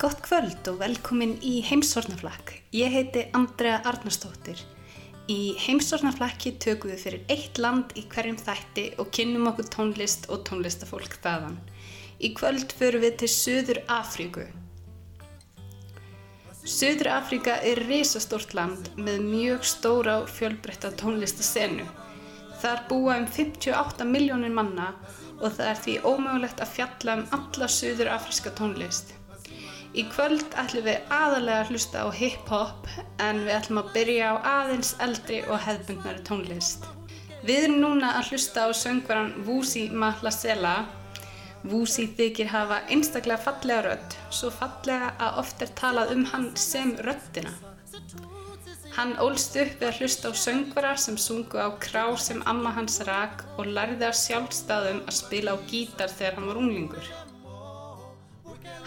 Gott kvöld og velkomin í Heimsornaflakk. Ég heiti Andrea Arnarsdóttir. Í Heimsornaflakki tökum við fyrir eitt land í hverjum þætti og kynnum okkur tónlist og tónlistafólk þaðan. Í kvöld förum við til Suður Afríku. Suður Afríka er risastórt land með mjög stóra og fjölbreytta tónlistasenu. Þar búa um 58 miljónir manna og það er því ómögulegt að fjalla um alla Suður Afríska tónlist. Í kvöld ætlum við aðalega að hlusta á hip-hop en við ætlum að byrja á aðeins eldri og hefðbundnari tónlist. Við erum núna að hlusta á söngvaran Vusi Mahlasela. Vusi þykir hafa einstaklega fallega rödd, svo fallega að oft er talað um hann sem röddina. Hann ólst upp við að hlusta á söngvara sem sungu á krá sem amma hans rak og lærði á sjálfstæðum að spila á gítar þegar hann var unglingur.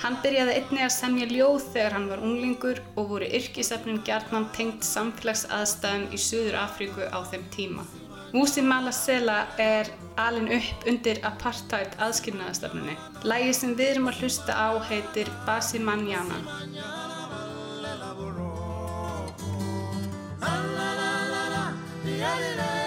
Hann byrjaði einnig að semja ljóð þegar hann var unglingur og voru yrkisefnin gjarnan tengt samfélagsaðstæðum í Suður Afríku á þeim tíma. Musi Malasela er alin upp undir apartheid aðskilnaðastefnunni. Lægi sem við erum að hlusta á heitir Basi Manjana. Klong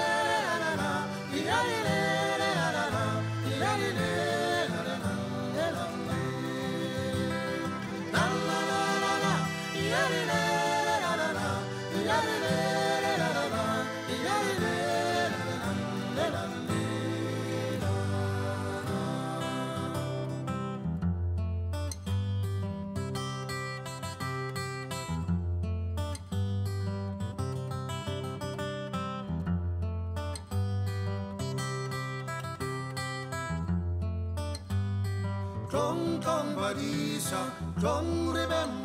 klong badisa, klong ribemmo,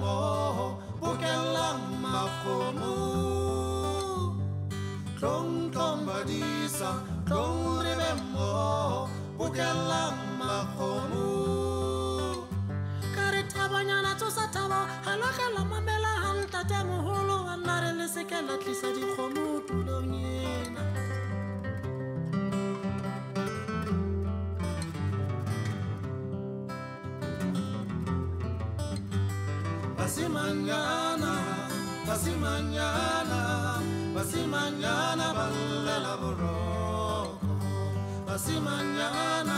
pasimañana, pasimañana, pasimañana balde la borroco. Pasimañana,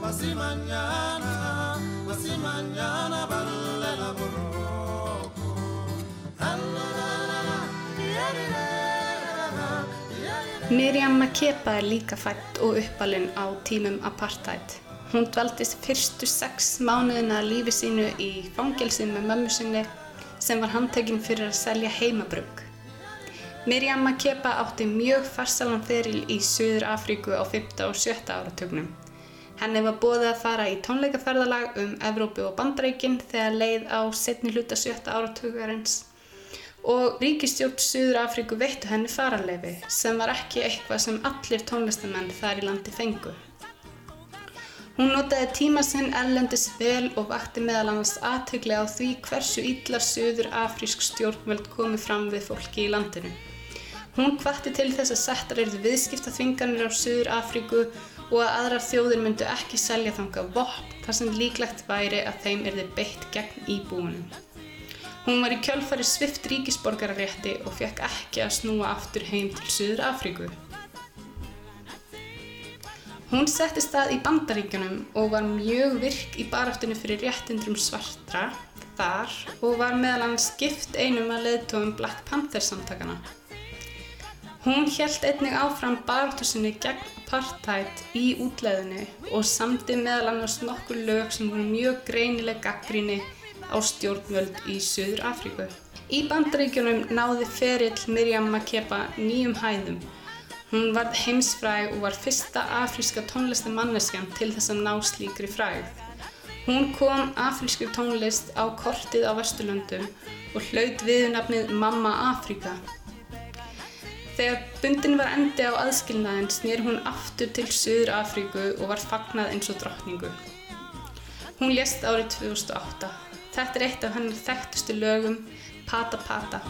pasimañana, pasimañana balde la borroco. Miriam Makeba er líka fætt og uppalinn á tímum apartheid. Hún dvaldist fyrstu sex mánuðina af lífi sínu í fangelsi með mömmu sinni sem var handtekinn fyrir að selja heimabrugg. Miriam Makeba átti mjög farsalan feril í Suður Afríku á 5. og 7. áratugnum. Henni var bóðið að fara í tónleikaferðalag um Evrópu og Bandaríkin þegar leið á setni hluta 7. áratugarins og ríkistjórn Suður Afríku veittu henni fararleifi sem var ekki eitthvað sem allir tónlistamenn þar í landi fengu. Hún notaði tíma sinn erlendis vel og vakti meðal annars aðtökli á því hversu illa Suður Afrísk stjórnvöld komið fram við fólki í landinu. Hún hvatti til þess að settar eruð viðskiptaþvinganir á Suður Afríku og að aðrar þjóðir myndu ekki selja þanga vopn þar sem líklegt væri að þeim erði beitt gegn íbúunum. Hún var í kjölfari svift ríkisborgararétti og fekk ekki að snúa aftur heim til Suður Afríku. Hún setti stað í Bandaríkjunum og var mjög virk í baráttunni fyrir réttindrum svartra þar og var meðal annars gift einum að leiðtóum Black Panther samtakana. Hún hélt einnig áfram baráttu sinni gegn apartheid í útleðinu og samdi meðal annars nokkur lög sem voru mjög greinileg gaggríni á stjórnvöld í Suður Afríku. Í Bandaríkjunum náði ferill Miriam Makeba nýjum hæðum Hún varð heimsfræg og var fyrsta afríska tónlistamanneskjan til þess að ná slíkri frægð. Hún kom afrískri tónlist á kortið á Vesturlöndum og hlaut viðnafnið Mamma Afríka. Þegar bundin var endi á aðskilnaðin snýr hún aftur til Suður Afríku og var fagnað eins og drottningu. Hún lést árið 2008. Þetta er eitt af hennar þekktustu lögum, Pata Pata.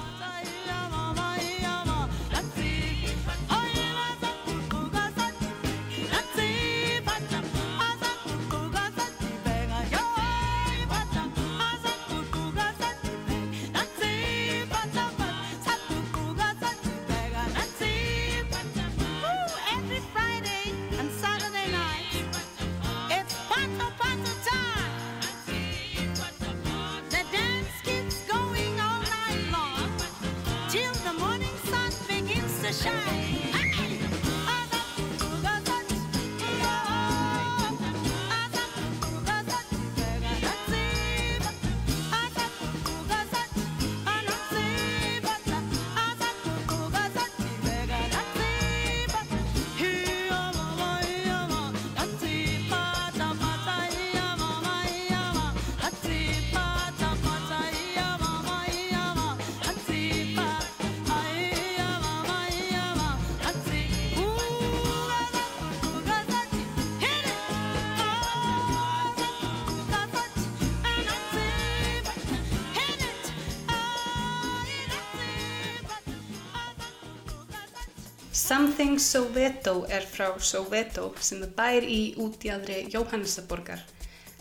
Something Soweto er frá Soweto sem er bær í útjæðri Jóhannesaborgar.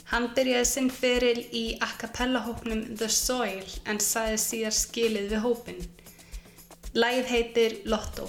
Hann byrjaði sinn feril í a cappella hóknum The Soil en sæði síðar skilið við hópin. Læð heitir Lotto.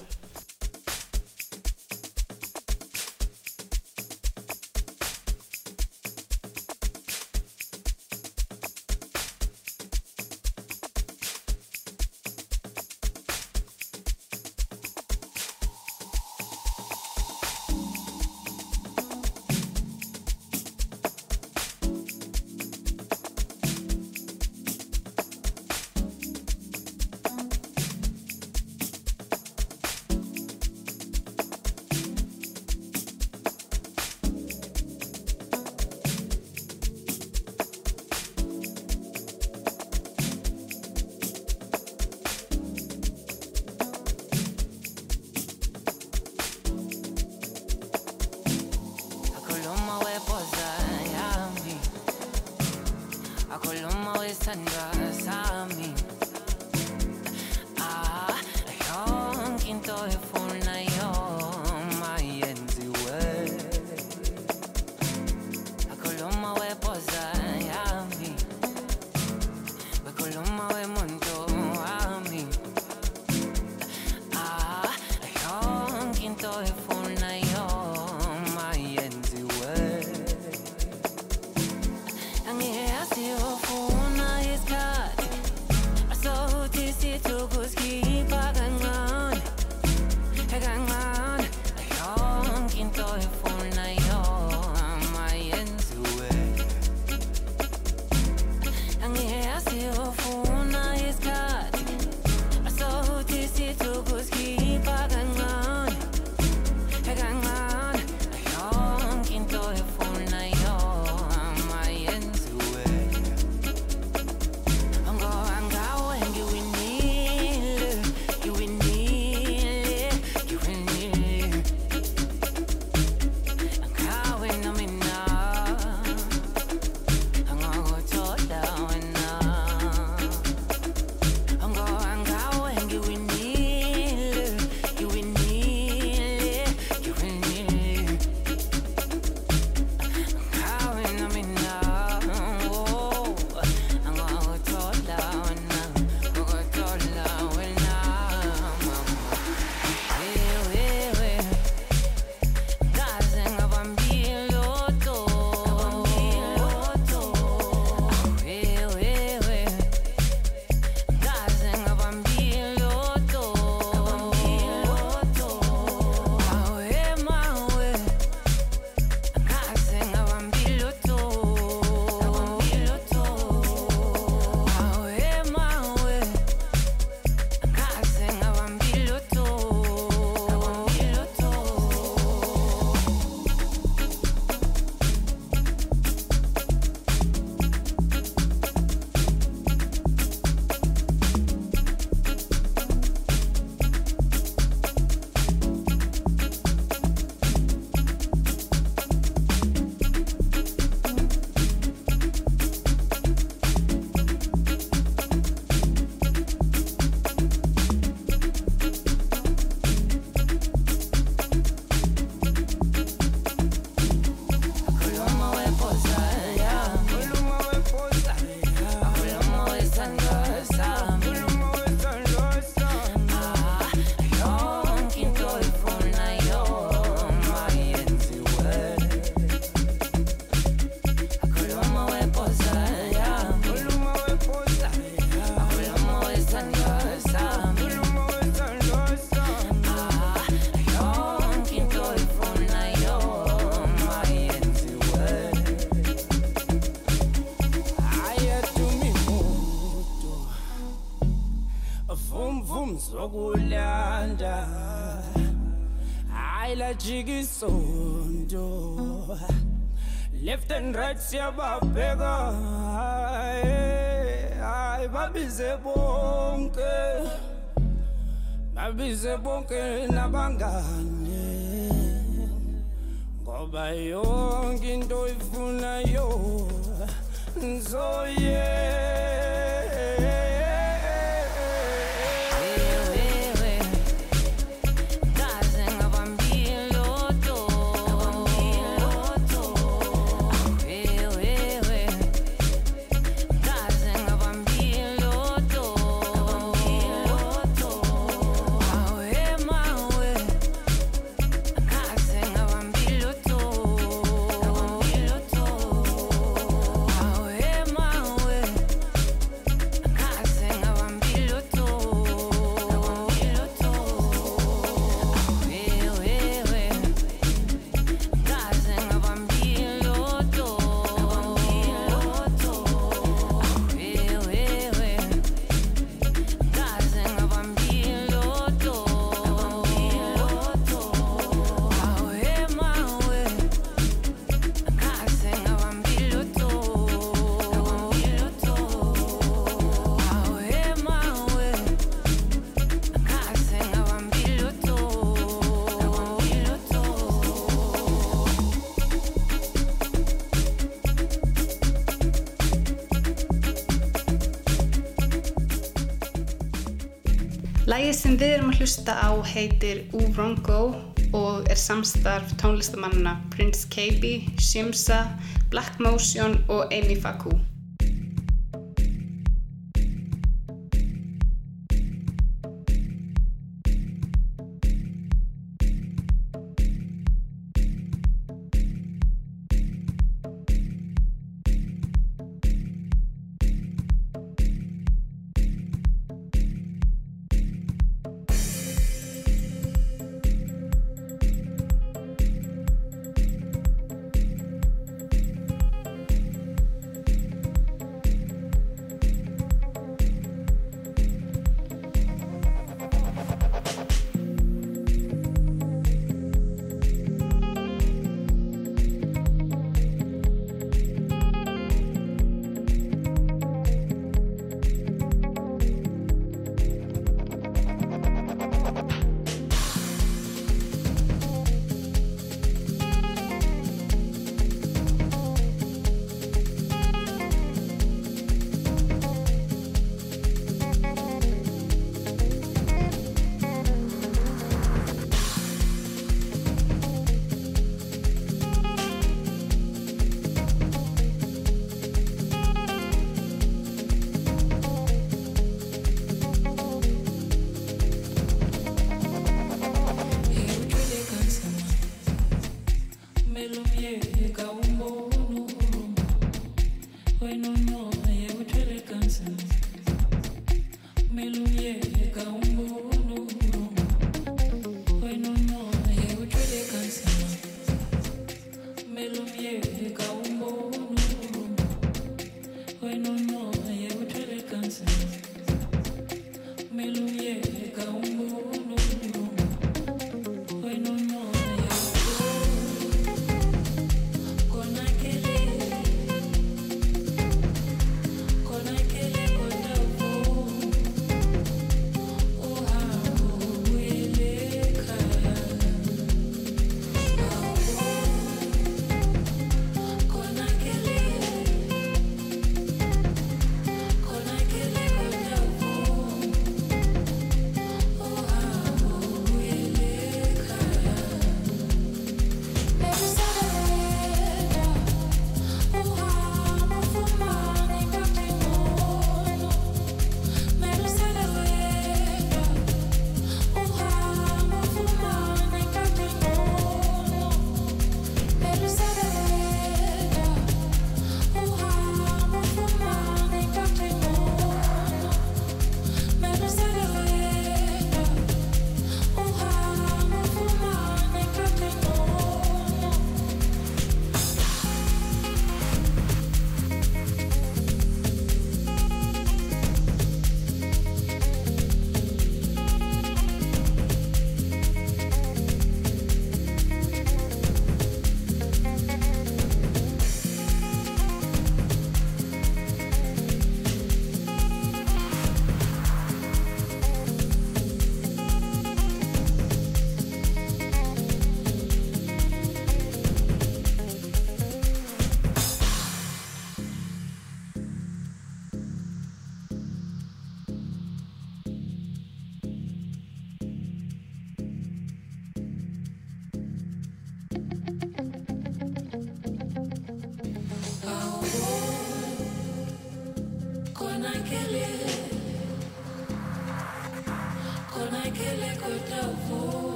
joyful. la jika Left and right siyababheka Hayi babize bonke. Babize bonke nabangane. Ngoba yonke into ifuna yo Nzoyenza Lægið sem við erum að hlusta á heitir Urongo og er samstarf tónlistamannina Prince Kaby, Shimza, Black Motion og Amy Faku.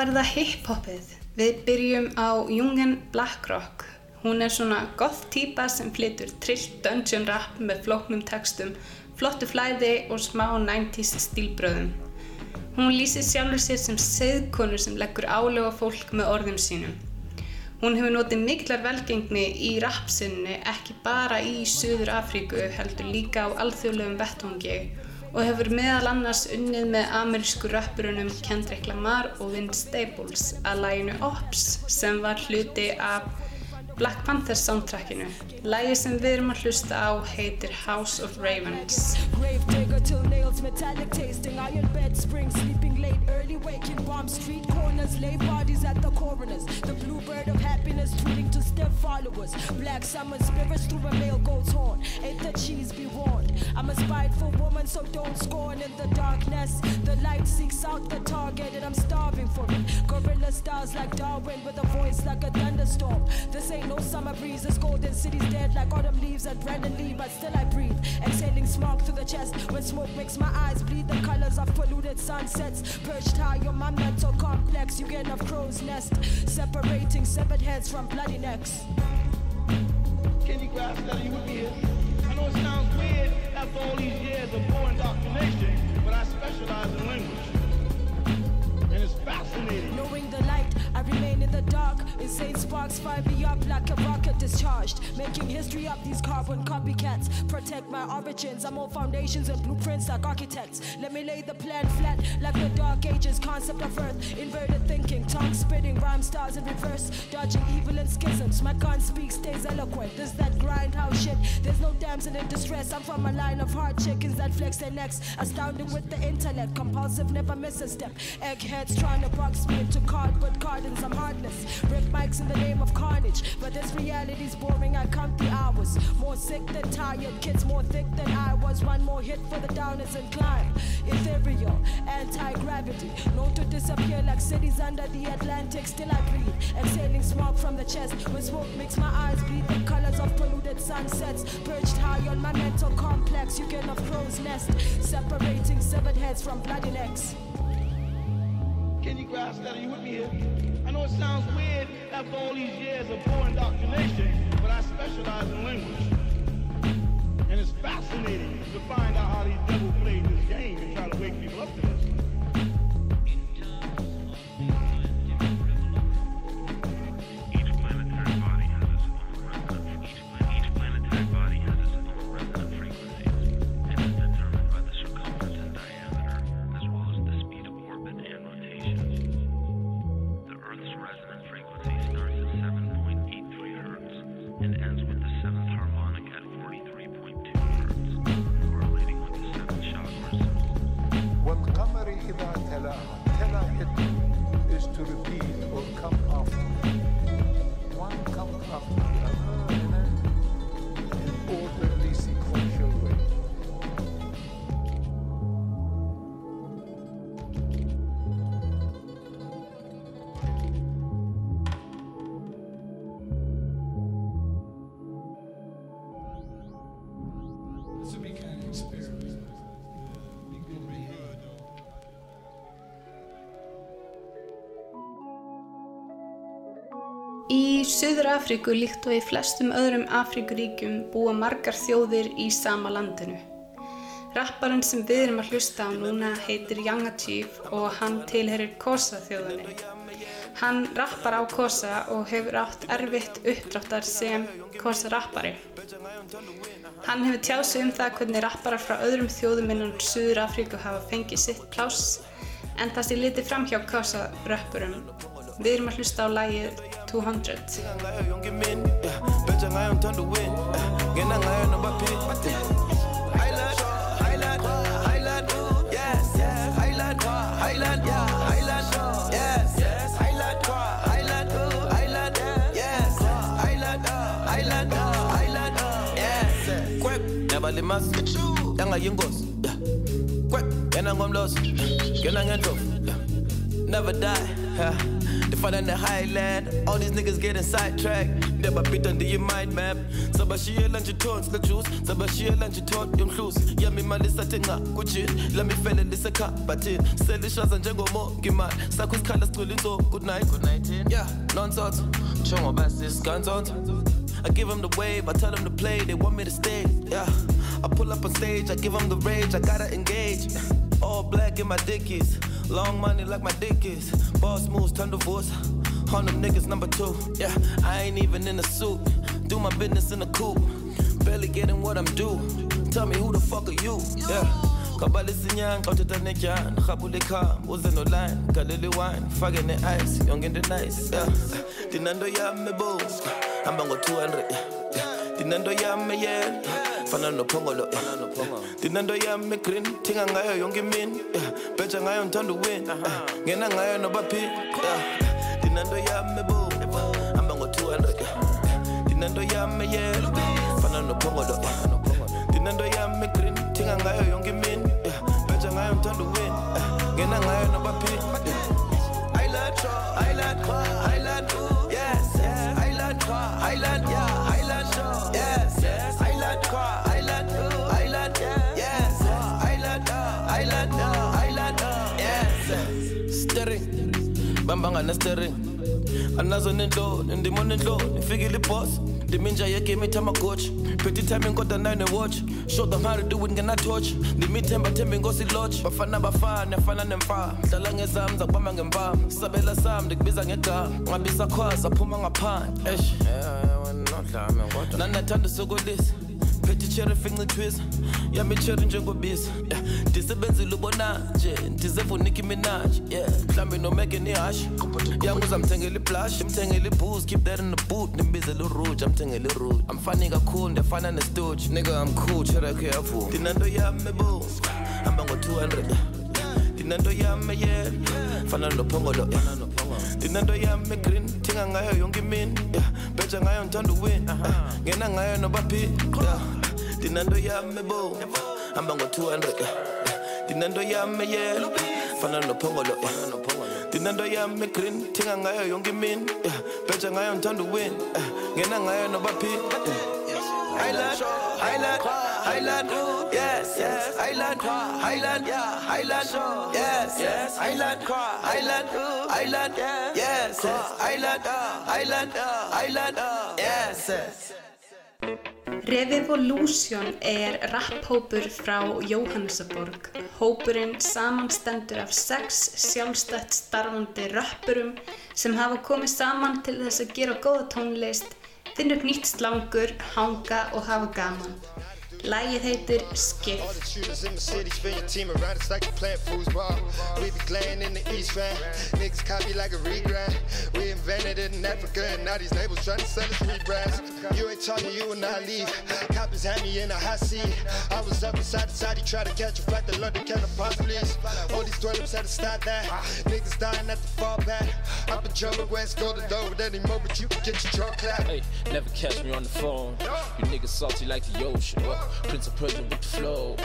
Er það hip-hopið. Við byrjum á Jungen Blackrock. Hún er svona goth típa sem flytur trillt dungeon rap með flóknum textum, flottu flæði og smá 90s stílbröðum. Hún lýsir sjálfur sér sem seðkonu sem leggur álega fólk með orðum sínum. Hún hefur notið miklar velgengni í rapsinni ekki bara í Suður Afríku heldur líka á alþjóðlegum vettvangi og hefur meðal annars unnið með amerísku rappurunum Kendrick Lamar og Vince Staples að læginu Ops sem var hluti af Black Panther soundtrackinu. Lægi sem við erum að hlusta á heitir House of Ravens. Metallic tasting, iron bed spring, sleeping late, early waking, bomb street corners, lay bodies at the coroners. The bluebird of happiness tweeting to step followers. Black summer spirits through a male goat's horn. Ain't the cheese be warned? I'm a spiteful woman, so don't scorn in the darkness. The light seeks out the target, and I'm starving for it. Gorilla stars like Darwin with a voice like a thunderstorm. This ain't no summer breeze, this golden city's dead like autumn leaves at Brandon Lee, but still I breathe. Exhaling smoke through the chest when smoke makes my eyes bleed. The colors of polluted sunsets, perched high on my mental complex. You get enough crow's nest, separating severed heads from bloody necks. Kenny Grass that you with me here. I know it sounds weird after all these years of poor indoctrination, but I specialize in language. And it's fascinating. Knowing the light, I remain in the dark. Insane sparks fire me up like a rocket discharged. Making history up these carbon copycats. Protect my origins. I'm all foundations and blueprints like architects. Let me lay the plan flat like the dark ages. Concept of earth. Inverted thinking. Tongue spitting. Rhyme stars in reverse. Dodging evil and schisms. My gun speaks, stays eloquent. This that grindhouse shit. There's no damsel in distress. I'm from a line of hard chickens that flex their necks. Astounding with the intellect. Compulsive, never miss a step. Eggheads trying to box me into cardboard cartons. I'm heartless. Rip mics in the name of carnage. But this reality's boring. I count the hours. More sick than tired. Kids more thick than I was. One more hit for the downers and climb. Ethereal, anti-gravity. Known to disappear like cities under the Atlantic. Still I breathe. Exhaling smoke from the chest. When smoke makes my eyes bleed. The colors of polluted sunsets. Perched high on my mental complex. You get off crow's nest. Separating severed heads from bloody necks. Kenny Grass that you with me here. I know it sounds weird after all these years of poor indoctrination, but I specialize in language. And it's fascinating to find out how these devils played this game and try to wake people up to this. Suður Afríku líkt og í flestum öðrum Afríkuríkjum búa margar þjóðir í sama landinu. Rapparinn sem við erum að hlusta á núna heitir Yanga Chief og hann tilherir Kosa þjóðinni. Hann rappar á Kosa og hefur átt erfitt uppdráttar sem Kosa rappari. Hann hefur tjáð sig um það hvernig rapparar frá öðrum þjóðum innan Suður Afríku hafa fengið sitt pláss en það sé litið fram hjá Kosa rappurum við erum að hlusta á lægið 200 Never limas, yanga yingosi, yena ngomlosi, yena ngendofu never die. Yeah. They fight on the highland, all these niggas getting sidetracked. They beat under your mind map. Sabashia lunch tones, the juice. Sabashia lunch tone, yung clues. Yami malisa tenga, kuchin. Ah, Let me fell in this a cup, but it. Sell the shots and jango mo, gima. Sakus colors, schooling so good night. Good night, yeah. Nonsense. Chongo basses, guns on. I give them the wave, I tell them to play, they want me to stay. Yeah, I pull up on stage, I give them the rage, I gotta engage. All black in my dickies, long money like my dick is. Boss moves, turn divorce. On them niggas number two. Yeah, I ain't even in a suit. Do my business in a coupe. Barely getting what I'm due. Tell me who the fuck are you? Yeah. kabale sinyang xa uthetha netyana rhabule kham uze noline galele wine fake ne-ice yonke into nice yeah. ndinanto yam ebo hamba ngo-200 yeah. ndinanto yam eyela fana nophongolo eh. yeah. ndinanto yam egreen thinga ngayo yonke imini yeah. bheja ngayo ndithanda uwin yeah. ngena ngayo noba phi yeah. ndinanto yam ebo hamba ngo-200 yeah. Eh. ndinanto yam eyela eh. fana nophongolo ndinanto yam egreen thinga ngayo yonke imini bheja ngayo ndithanda uwin yeah. ngena ngayo noba bambanga na steering. anazo nenhloni ndimo nenhloni ifikile iboss. Ndimi inja yegame itamagochi phethe itiming kodwa nayo newatch. Show them how to do it ngenatouch ndimi ithemba themba inkosi lodge bafana bafana afana nemfa dlala ngezami zakubamba ngempama. Sabela sami ndikubiza ngegama. Ngabisa khwaza aphuma ngaphandle. Esh nanathanda usokolisa finca itwiza yami icherry njengobisa yeah. ndisebenzile ubona nje ndizevunika iminaji yeah. mhlawumbe nomeke nihashi yangu uzamthengela iblush ndimthengela ibooze keep that in the boot ndimbizela uruge amthengela iruge amfani kakhulu ndiyafana nestoge nigga I'm cool chereke yavuma. Ndinanto yami ebo hamba ngo-200 ndinanto yami eyela fana nophongolo ndinanto yami egreen thinga ngayo yonke imini bheja ngayo ndithanda uwin yeah. Uh-huh. ngena ngayo noba ndinanto yami ebo hamba ngo-200 yeah. ndinanto yami eyela fana nophongolo yeah. ndinanto yami egreen thinga ngayo yonke imini yeah. ngayo uwin yeah. ngena ngayo noba phi yeah. Highland, Highland, Highland, yes, yes, Highland, Highland, yeah, Highland, yes, yes, Highland, Highland, Highland, yes, yes, Highland, Highland, yes, yes. Revivolution er rapphópur frá Jóhannesaborg. Hópurinn samanstendur af sex sjálfstætt starfandi rappurum sem hafa komið saman til þess að gera góða tónlist, finna upp nýtt slangur, hanga og hafa gaman. Lægið heitir Skipt. All the shooters in the city, spin your team around, it's like you're playing foosball. We be playing in the East Rand, niggas copy like a regrind. We invented it in Africa, and now these labels trying to sell us rebrands. You ain't talking, you will not leave. Coppers had me in a hot seat. I was up inside the side, he tried to catch a flight to London, can the please? All these dwellers had to stop that. Niggas dying at the fall back. Up in Joburg, West, go to Dover, anymore, but you can get your trunk clap. Hey, never catch me on the phone. You niggas salty like the ocean. Prince of Persia with the flow.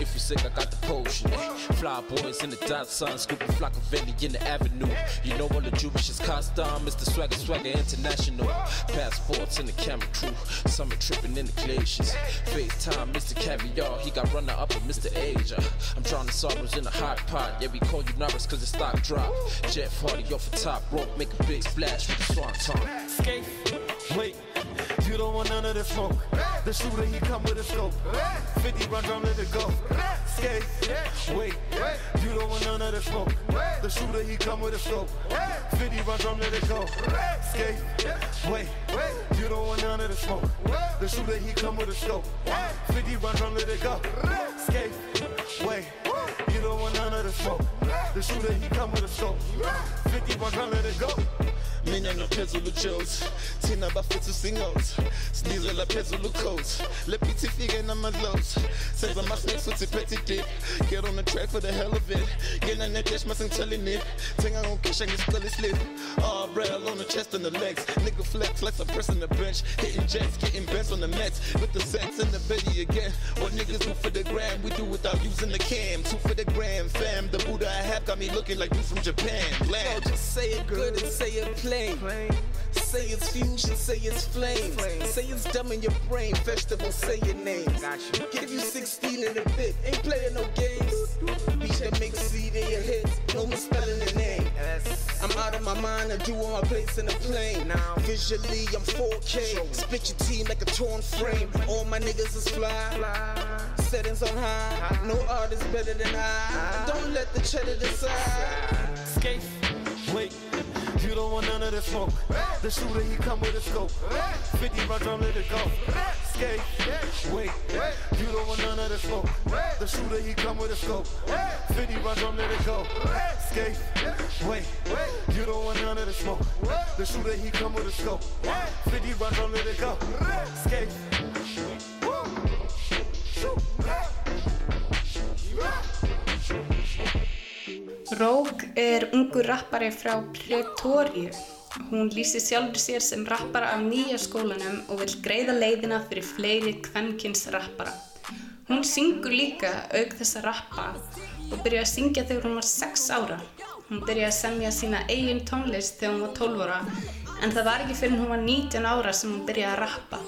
If you sick, I got the potion. Fly boys in the dot sun, scooping flock of Valley in the avenue. You know all the Jewish is custom, Mr. Swagger, Swagger International. Passports in the camera crew, summer tripping in the glaciers. FaceTime, Mr. Caviar, he got runner up with Mr. Asia. I'm drowning sorrows in a hot pot, yeah, we call you nervous cause the stock drop. Jet party off the top rope, make a big splash with the swan tongue. Skate, wait, you don't want none of the smoke. The shooter, he come with a scope. 50 run drum, let it go. Skate, wait, you don't want none of the smoke. The shooter, he come with a scope. 50 run drum, let it go. Skate, wait, you don't want none of the smoke. The shooter, he come with a scope. 50 run drum, let it go. Skate, wait, you don't want none of the smoke. The shooter, he come with a scope. 50 run drum, let it go. Mina ngaphezulu jos thina bafethu singos sinizela phezulu coast lephithi ifike namadlos senza ama-snakes futhi phethe dip. Get on the track for the hell of it. Ngena nedesh masengithelin it thenga ngokesha ngisicela islip oh rail on the chest and the legs. Nigga flex like some press on the bench. Hitting jets getting bents on the nets with the sex and the betty again. What niggas do for the gram we do without using the cam. Two for the gram fam. The Buddha I have got me looking like you from Japan. Blam. Yo, just say it good and say it plain. Say it's fusion, say it's flame. Say it's dumb in your brain. Vegetable, say your name. Give you 16 in a bit. Ain't playing no games. Beat the mix CD your hits. No misspelling the name. I'm out of my mind. I do all my plates in the plane. Now visually I'm 4K. Spit your team like a torn frame. All my niggas is fly. Settings on high. No artist better than I. Don't let the cheddar decide. Skate, you don't want none of the smoke. The shooter, he come with a scope. 50 round drum, let it go. Skate, wait, you don't want none of the smoke. The shooter, he come with a scope. 50 round drum, let it go. Skate, wait, you don't want none of the smoke. The shooter, he come with a scope. 50 round drum, let it go. Skate. Rogue er ungur rappari frá Pretoria. Hún lýsir sjálfur sér sem rappara af nýja skólanum og vil greiða leiðina fyrir fleiri kvenkins rappara. Hún syngur líka auk þess að rappa og byrjaði að syngja þegar hún var 6 ára. Hún byrjaði að semja sína eigin tónlist þegar hún var 12 ára en það var ekki fyrir hún var 19 ára sem hún byrjaði að rappa.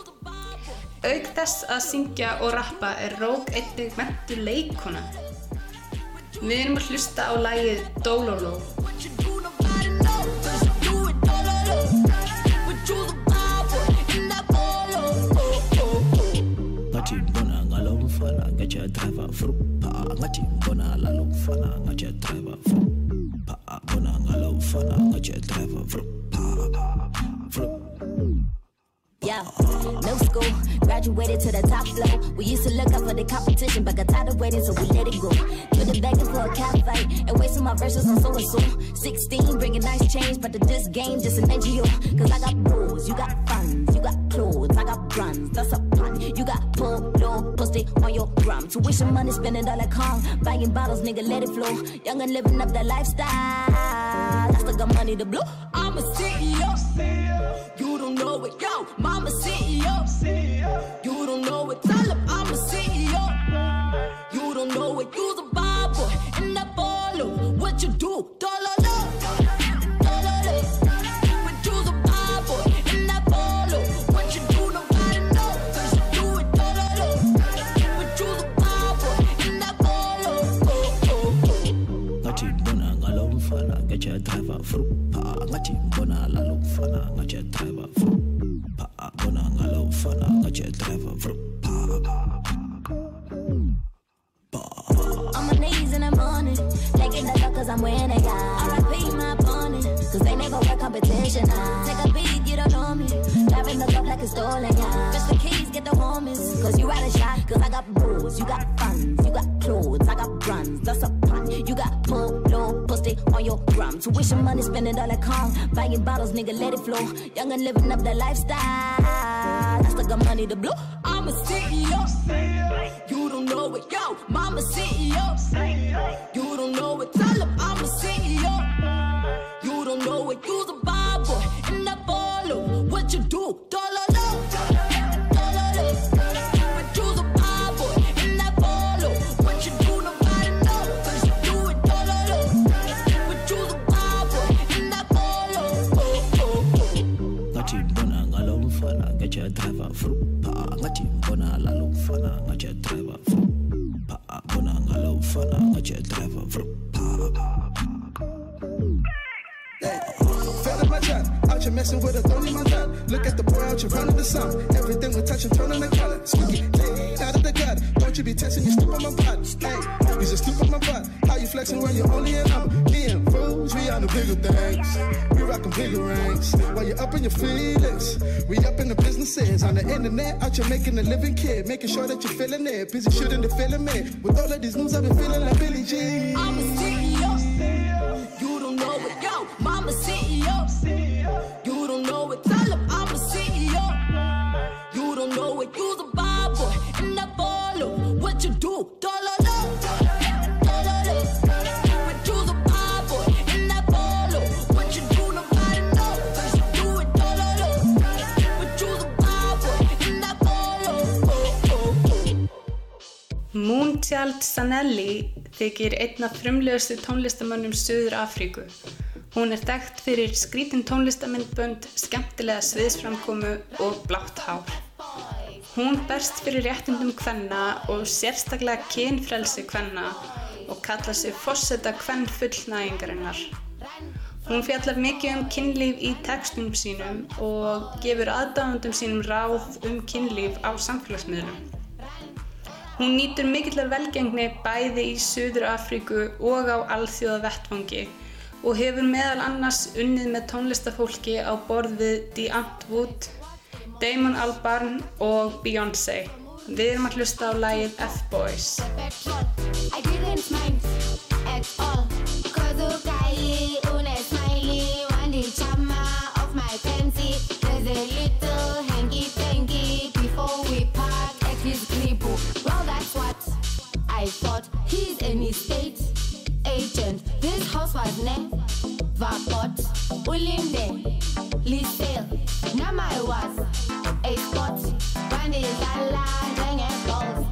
Auk þess að syngja og rappa er Rogue einnig mentu leikona. Við erum að hlusta á lægið Dololo. Ngathi ngibona ngalo mfana ngatshaya driver frupha Ngathi ngibona ngalo mfana ngatshaya driver frupha Ngibona ngalo mfana ngatshaya driver frupha Yeah, no school, graduated to the top floor. We used to look up for the competition, but got tired of waiting, so we let it go. Couldn't begging for a cat and wasting my verses on so and so. 16, bringing nice change, but this game, just an NGO. Cause I got rules, you got funds, you got brands, that's a pun. You got polo, post it on your gram. Tuition money, spending all that calm. Buying bottles, nigga, let it flow. Young and living up that lifestyle. I still got money to blow. I'm a CEO. You don't know it, yo. Mama CEO. You don't know it, tell him I'm a CEO. You don't know it, you's a boy in that bolo. What you do? I'm winning, yeah. RIP my opponent, cause they never were competition. ah. Take a beat, you don't know me. Driving the cup like it's stolen, yeah. Just the keys, get the homies, cause you out of shot. Cause I got bros, you got funds, you got clothes, I got brands, that's a pun. You got it on your gram. Tuition money, spending all that calm. Buying bottles, nigga, let it flow. Young and living up that lifestyle. I still got money to blow. I'm a CEO. You don't know it, yo. Mama CEO. You don't know it, tell him I'm a CEO. You don't know it, you's a bad boy in that bolo. What you do? Out here making a living kid. Making sure that you're feeling it. Busy shooting the feeling it. With all of these moves, I've been feeling like þykir einn af frumlegustu tónlistamönnum Suður Afríku. Hún er þekkt fyrir skrítin tónlistamindbönd, skemmtilega sviðsframkomu og blátt hár. Hún berst fyrir réttindum kvenna og sérstaklega kynfrelsi kvenna og kalla sig fosseta kvenn fullnægingarinnar. Hún fjallar mikið um kynlíf í textum sínum og gefur aðdáðundum sínum ráð um kynlíf á samfélagsmiðlum. Hún nýtur mikillar velgengni bæði í Suður Afríku og á alþjóða vettfangi og hefur meðal annars unnið með tónlistafólki á borð við The Antwood, Damon Albarn og Beyoncé. Við erum að hlusta á lagið F-Boys. Never bought. Ulinde, Lisale. Now I was a spot. When is la dang and balls.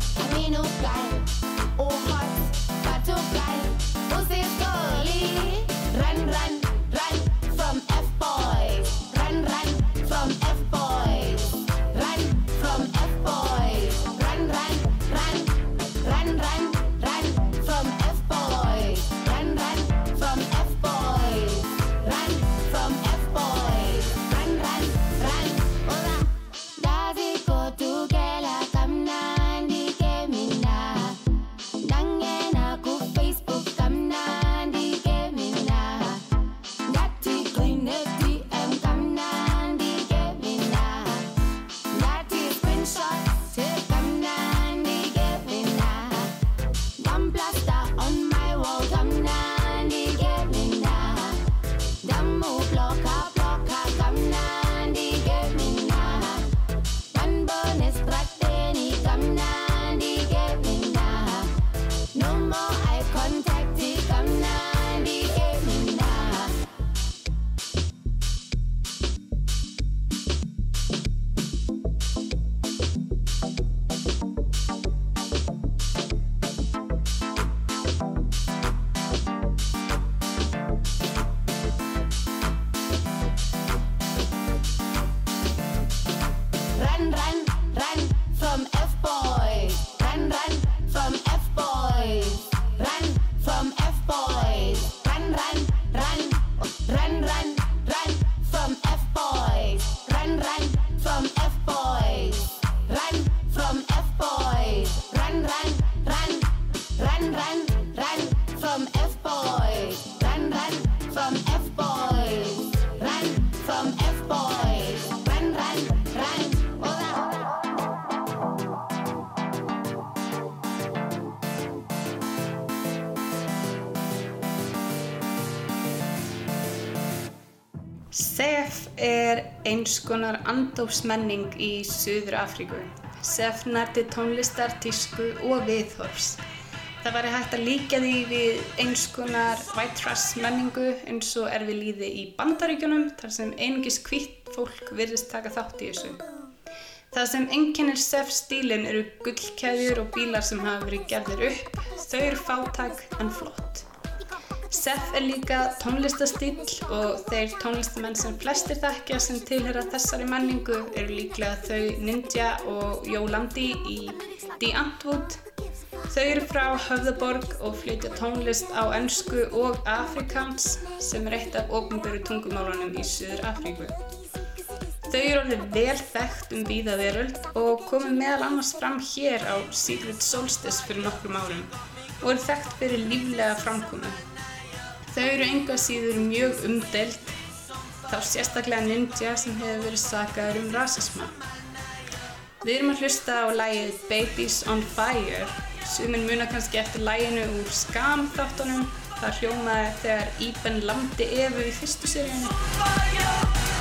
Eins konar andófsmenning í Suður Afríku. Sef nærti tónlistar, tísku og viðhorfs. Það væri hægt að líka því við eins konar white trash menningu eins og er við líði í bandaríkjunum þar sem einungis hvitt fólk virðist taka þátt í þessu. Það sem einkennir Sef stílinn eru gullkeðjur og bílar sem hafa verið gerðir upp. Þau eru fátæk en flott. Seth er líka tónlistastíl og þeir tónlistamenn sem flestir þekkja sem tilhera þessari menningu eru líklega þau Ninja og Jólandi í The Antwood. Þau eru frá Höfðaborg og flytja tónlist á ennsku og afrikans sem er eitt af ofnböru tungumálunum í Suður Afríku. Þau eru orðið vel þekkt um víða veröld og komið meðal annars fram hér á Secret Solstice fyrir nokkrum árum og eru þekkt fyrir líflega framkomu. Þau eru enga síður mjög umdelt, þá sérstaklega Ninja sem hefur verið sakaður um rasisma. Við erum að hlusta á lægið Babies on Fire. Suminn muna kannski eftir læginu úr Skam þáttunum. Það hljómaði þegar Íben lamdi Evu í fyrstu seríunni.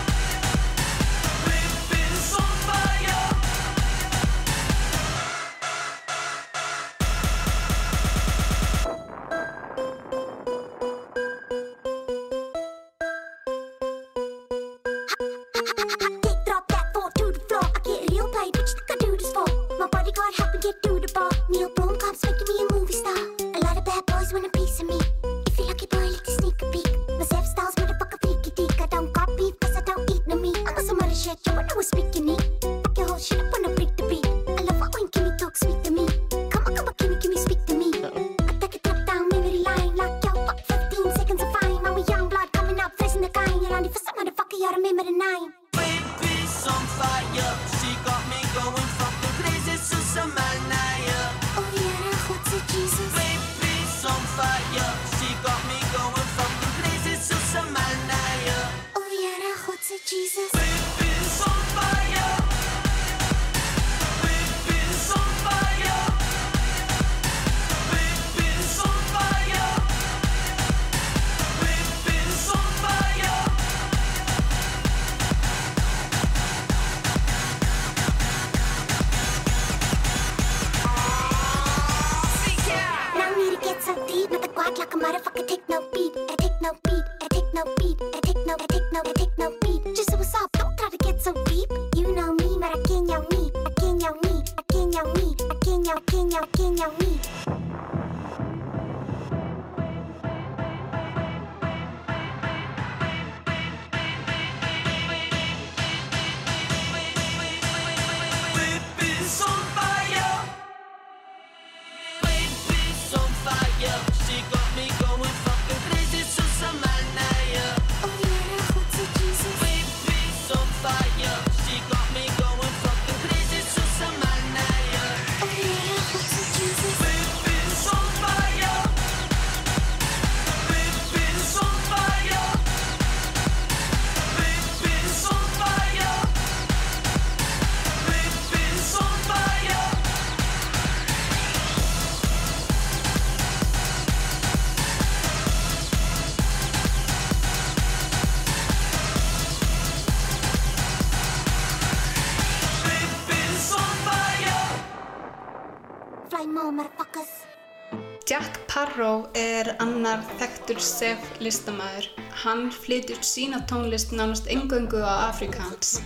Þekktur sef listamæður. Hann flytur sína tónlist nánast engöngu á Afrikaans.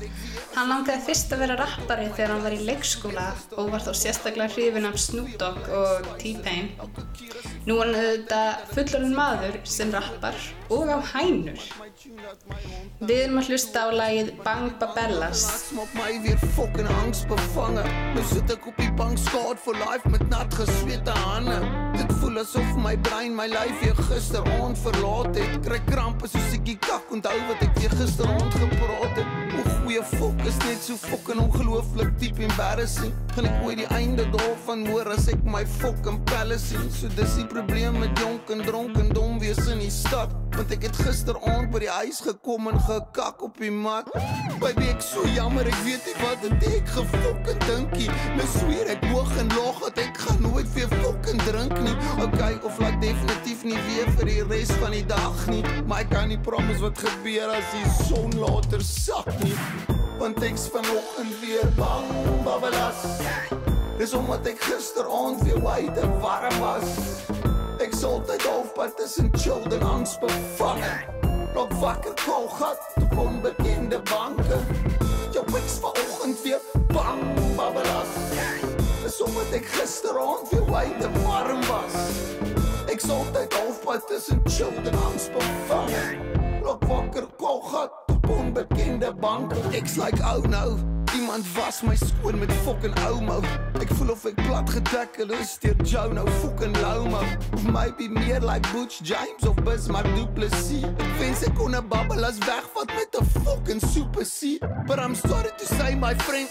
Hann langaði fyrst að vera rappari þegar hann var í leikskóla og var þá sérstaklega hrifin af Snoop Dogg og T-Pain. Nú er hann auðvitað fullorinn maður sem rappar og á hænur. Við erum að hlusta á lagið Bang Babellas. Nou ek op asof my brein my lyf weer gisterond verlaat het. Kry krampe soos ek die kak onthou wat ek weer gisterond gepraat het. O goeie fok is net so fucking ongelooflik diep embarrassing. Gaan ek ooit die einde daarvan hoor as ek my fucking pelle sien? So dis die probleem met jonk en dronk en dom wees in die stad Want ek het gisteraand by die huis gekom en gekak op die mat. Baby ek so jammer, ek weet nie wat het ek gefokken dinkie Nou sweer ek hoog en laag dat ek gaan nooit weer fokken drink nie. Ok, of laat definitief nie weer vir die rest van die dag nie. Maar ek kan nie promise wat gebeur as die son later sak nie. Want ek's vanochtend weer bang, babbelas Dis omdat ek gisteraand weer wyte warm was Ek is altyd halfpad tussen chill en angst bevangen Nog wakker kool gat op onbekende banke Jou ek's vanochtend weer bang, babbelas Dis omdat ek gisteraand weer wyte warm was. Ek is altyd halfpad tussen chill en angst bevangen Nog wakker kool gat op onbekende banke Ek's like oh no Iemand was my skoon met fucking ouma. Ek voel of ek plat getackle is deur Joe nou fucking Of maybe meer like Butch James of Bismarck Duplessis Ek wens ek kon 'n babbelas wegvat met 'n fucking super C But I'm sorry to say my friend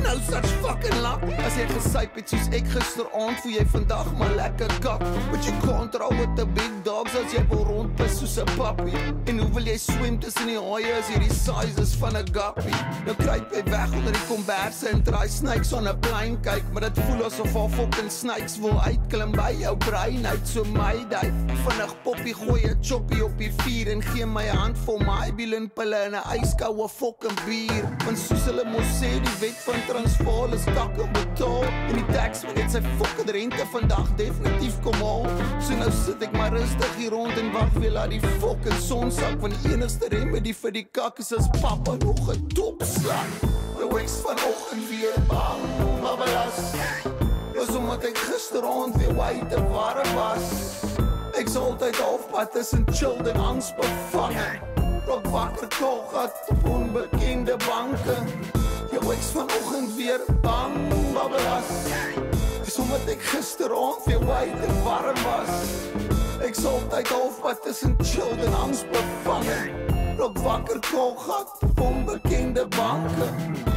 No such fucking luck. As jy gesyp het soos ek gisteraand Voel jy vandag maar lekker kak. But you can't roll with the big dogs As jy wil rondpis soos 'n pappie. En hoe wil jy swem tussen die haie As jy die size is van 'n guppy Nou kruip jy onder die komberse En draai snakes on 'n plein kyk Maar dit voel asof al fucking snakes Wil uitklim by jou brein. Uit So my day Vinnig poppie gooi 'n choppie op die vuur En gee my 'n handvol Maybelline pille En 'n yskoue fucking bier. Want soos hulle mos sê Die wet van Transvaal is kak en betaal En die tax moet net sy fucking rente vandag definitief kom haal. So nou sit ek maar rustig hier rond En wag weer laat die fucking son sak. Want die enigste remedie vir die kak is as papa nog 'n dopslag Nou ek's vanoggend weer bang, babbelas Dis omdat ek gisteraand weer wyte warm was Ek sal altyd halfpad tussen chill en angs bevange. Rok wakker kogat op onbekende banke. Jou ex vanoggend weer bang, babbelas. Dis omdat ek gisteraand weer wyd en warm was. Ek sal altyd halfpad tussen chill en angs bevange. Rok wakker kogat op onbekende banke.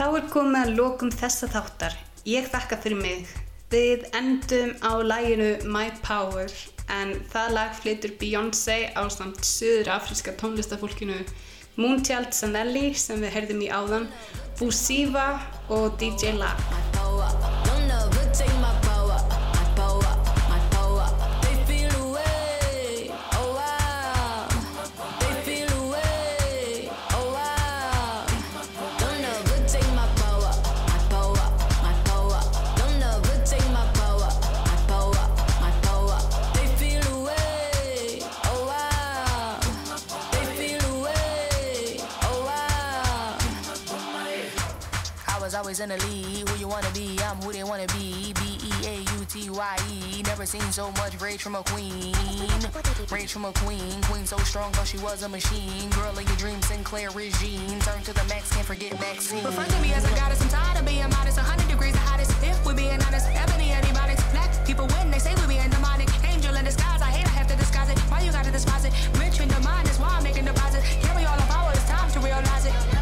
Þá er komið að lokum þessa þáttar. Ég þakka fyrir mig. Við endum á læginu My Power en það lag flytur Beyoncé á samt söður afríska tónlistafólkinu Moonchild Sanelli sem við heyrðum í áðan, Busiva og DJ La. Always in the lead. Who you wanna be? I'm who they wanna be. B E A U T Y E. Never seen so much rage from a queen. Rage from a queen. Queen so strong, thought she was a machine. Girl of your dreams, Sinclair regime. Turn to the max, can't forget Maxine. Refer to me as a goddess. I'm tired of being modest. 100 degrees the hottest. If we're being honest, ebony antibiotics. Black people win. They say we being demonic. Angel in disguise. I hate I have to disguise it. Why you gotta despise it? Rich in the mind. That's why I'm making deposits. Carry all the power. It's time to realize it.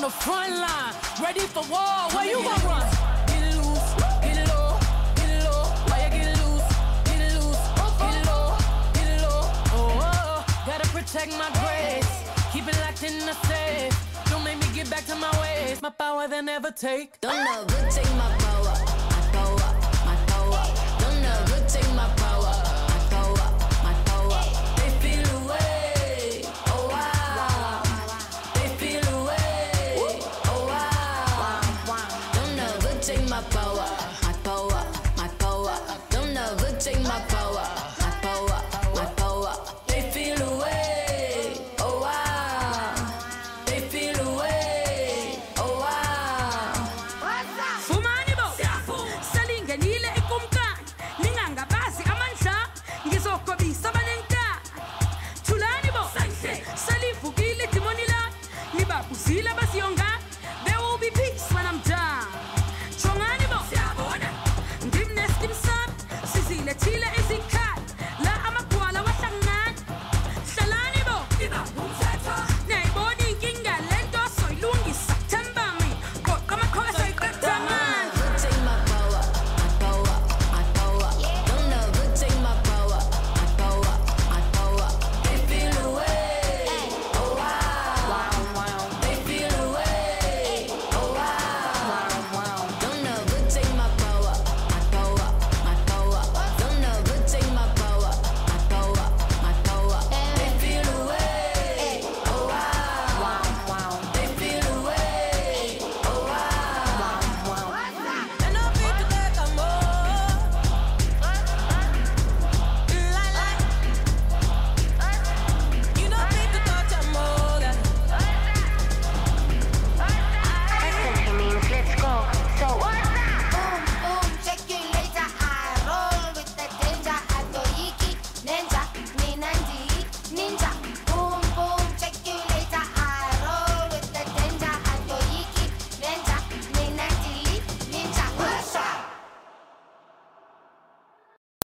The front line, ready for war. Where you gonna run? Get loose, get low, get low. Why you get loose, get loose, get low, get low. Oh, oh. Gotta protect my grace, keep it locked in the safe. Don't make me get back to my ways. My power they never take. Don't never take my power, Tulani bo, salifugile timoni la, liba pusila basi yonga.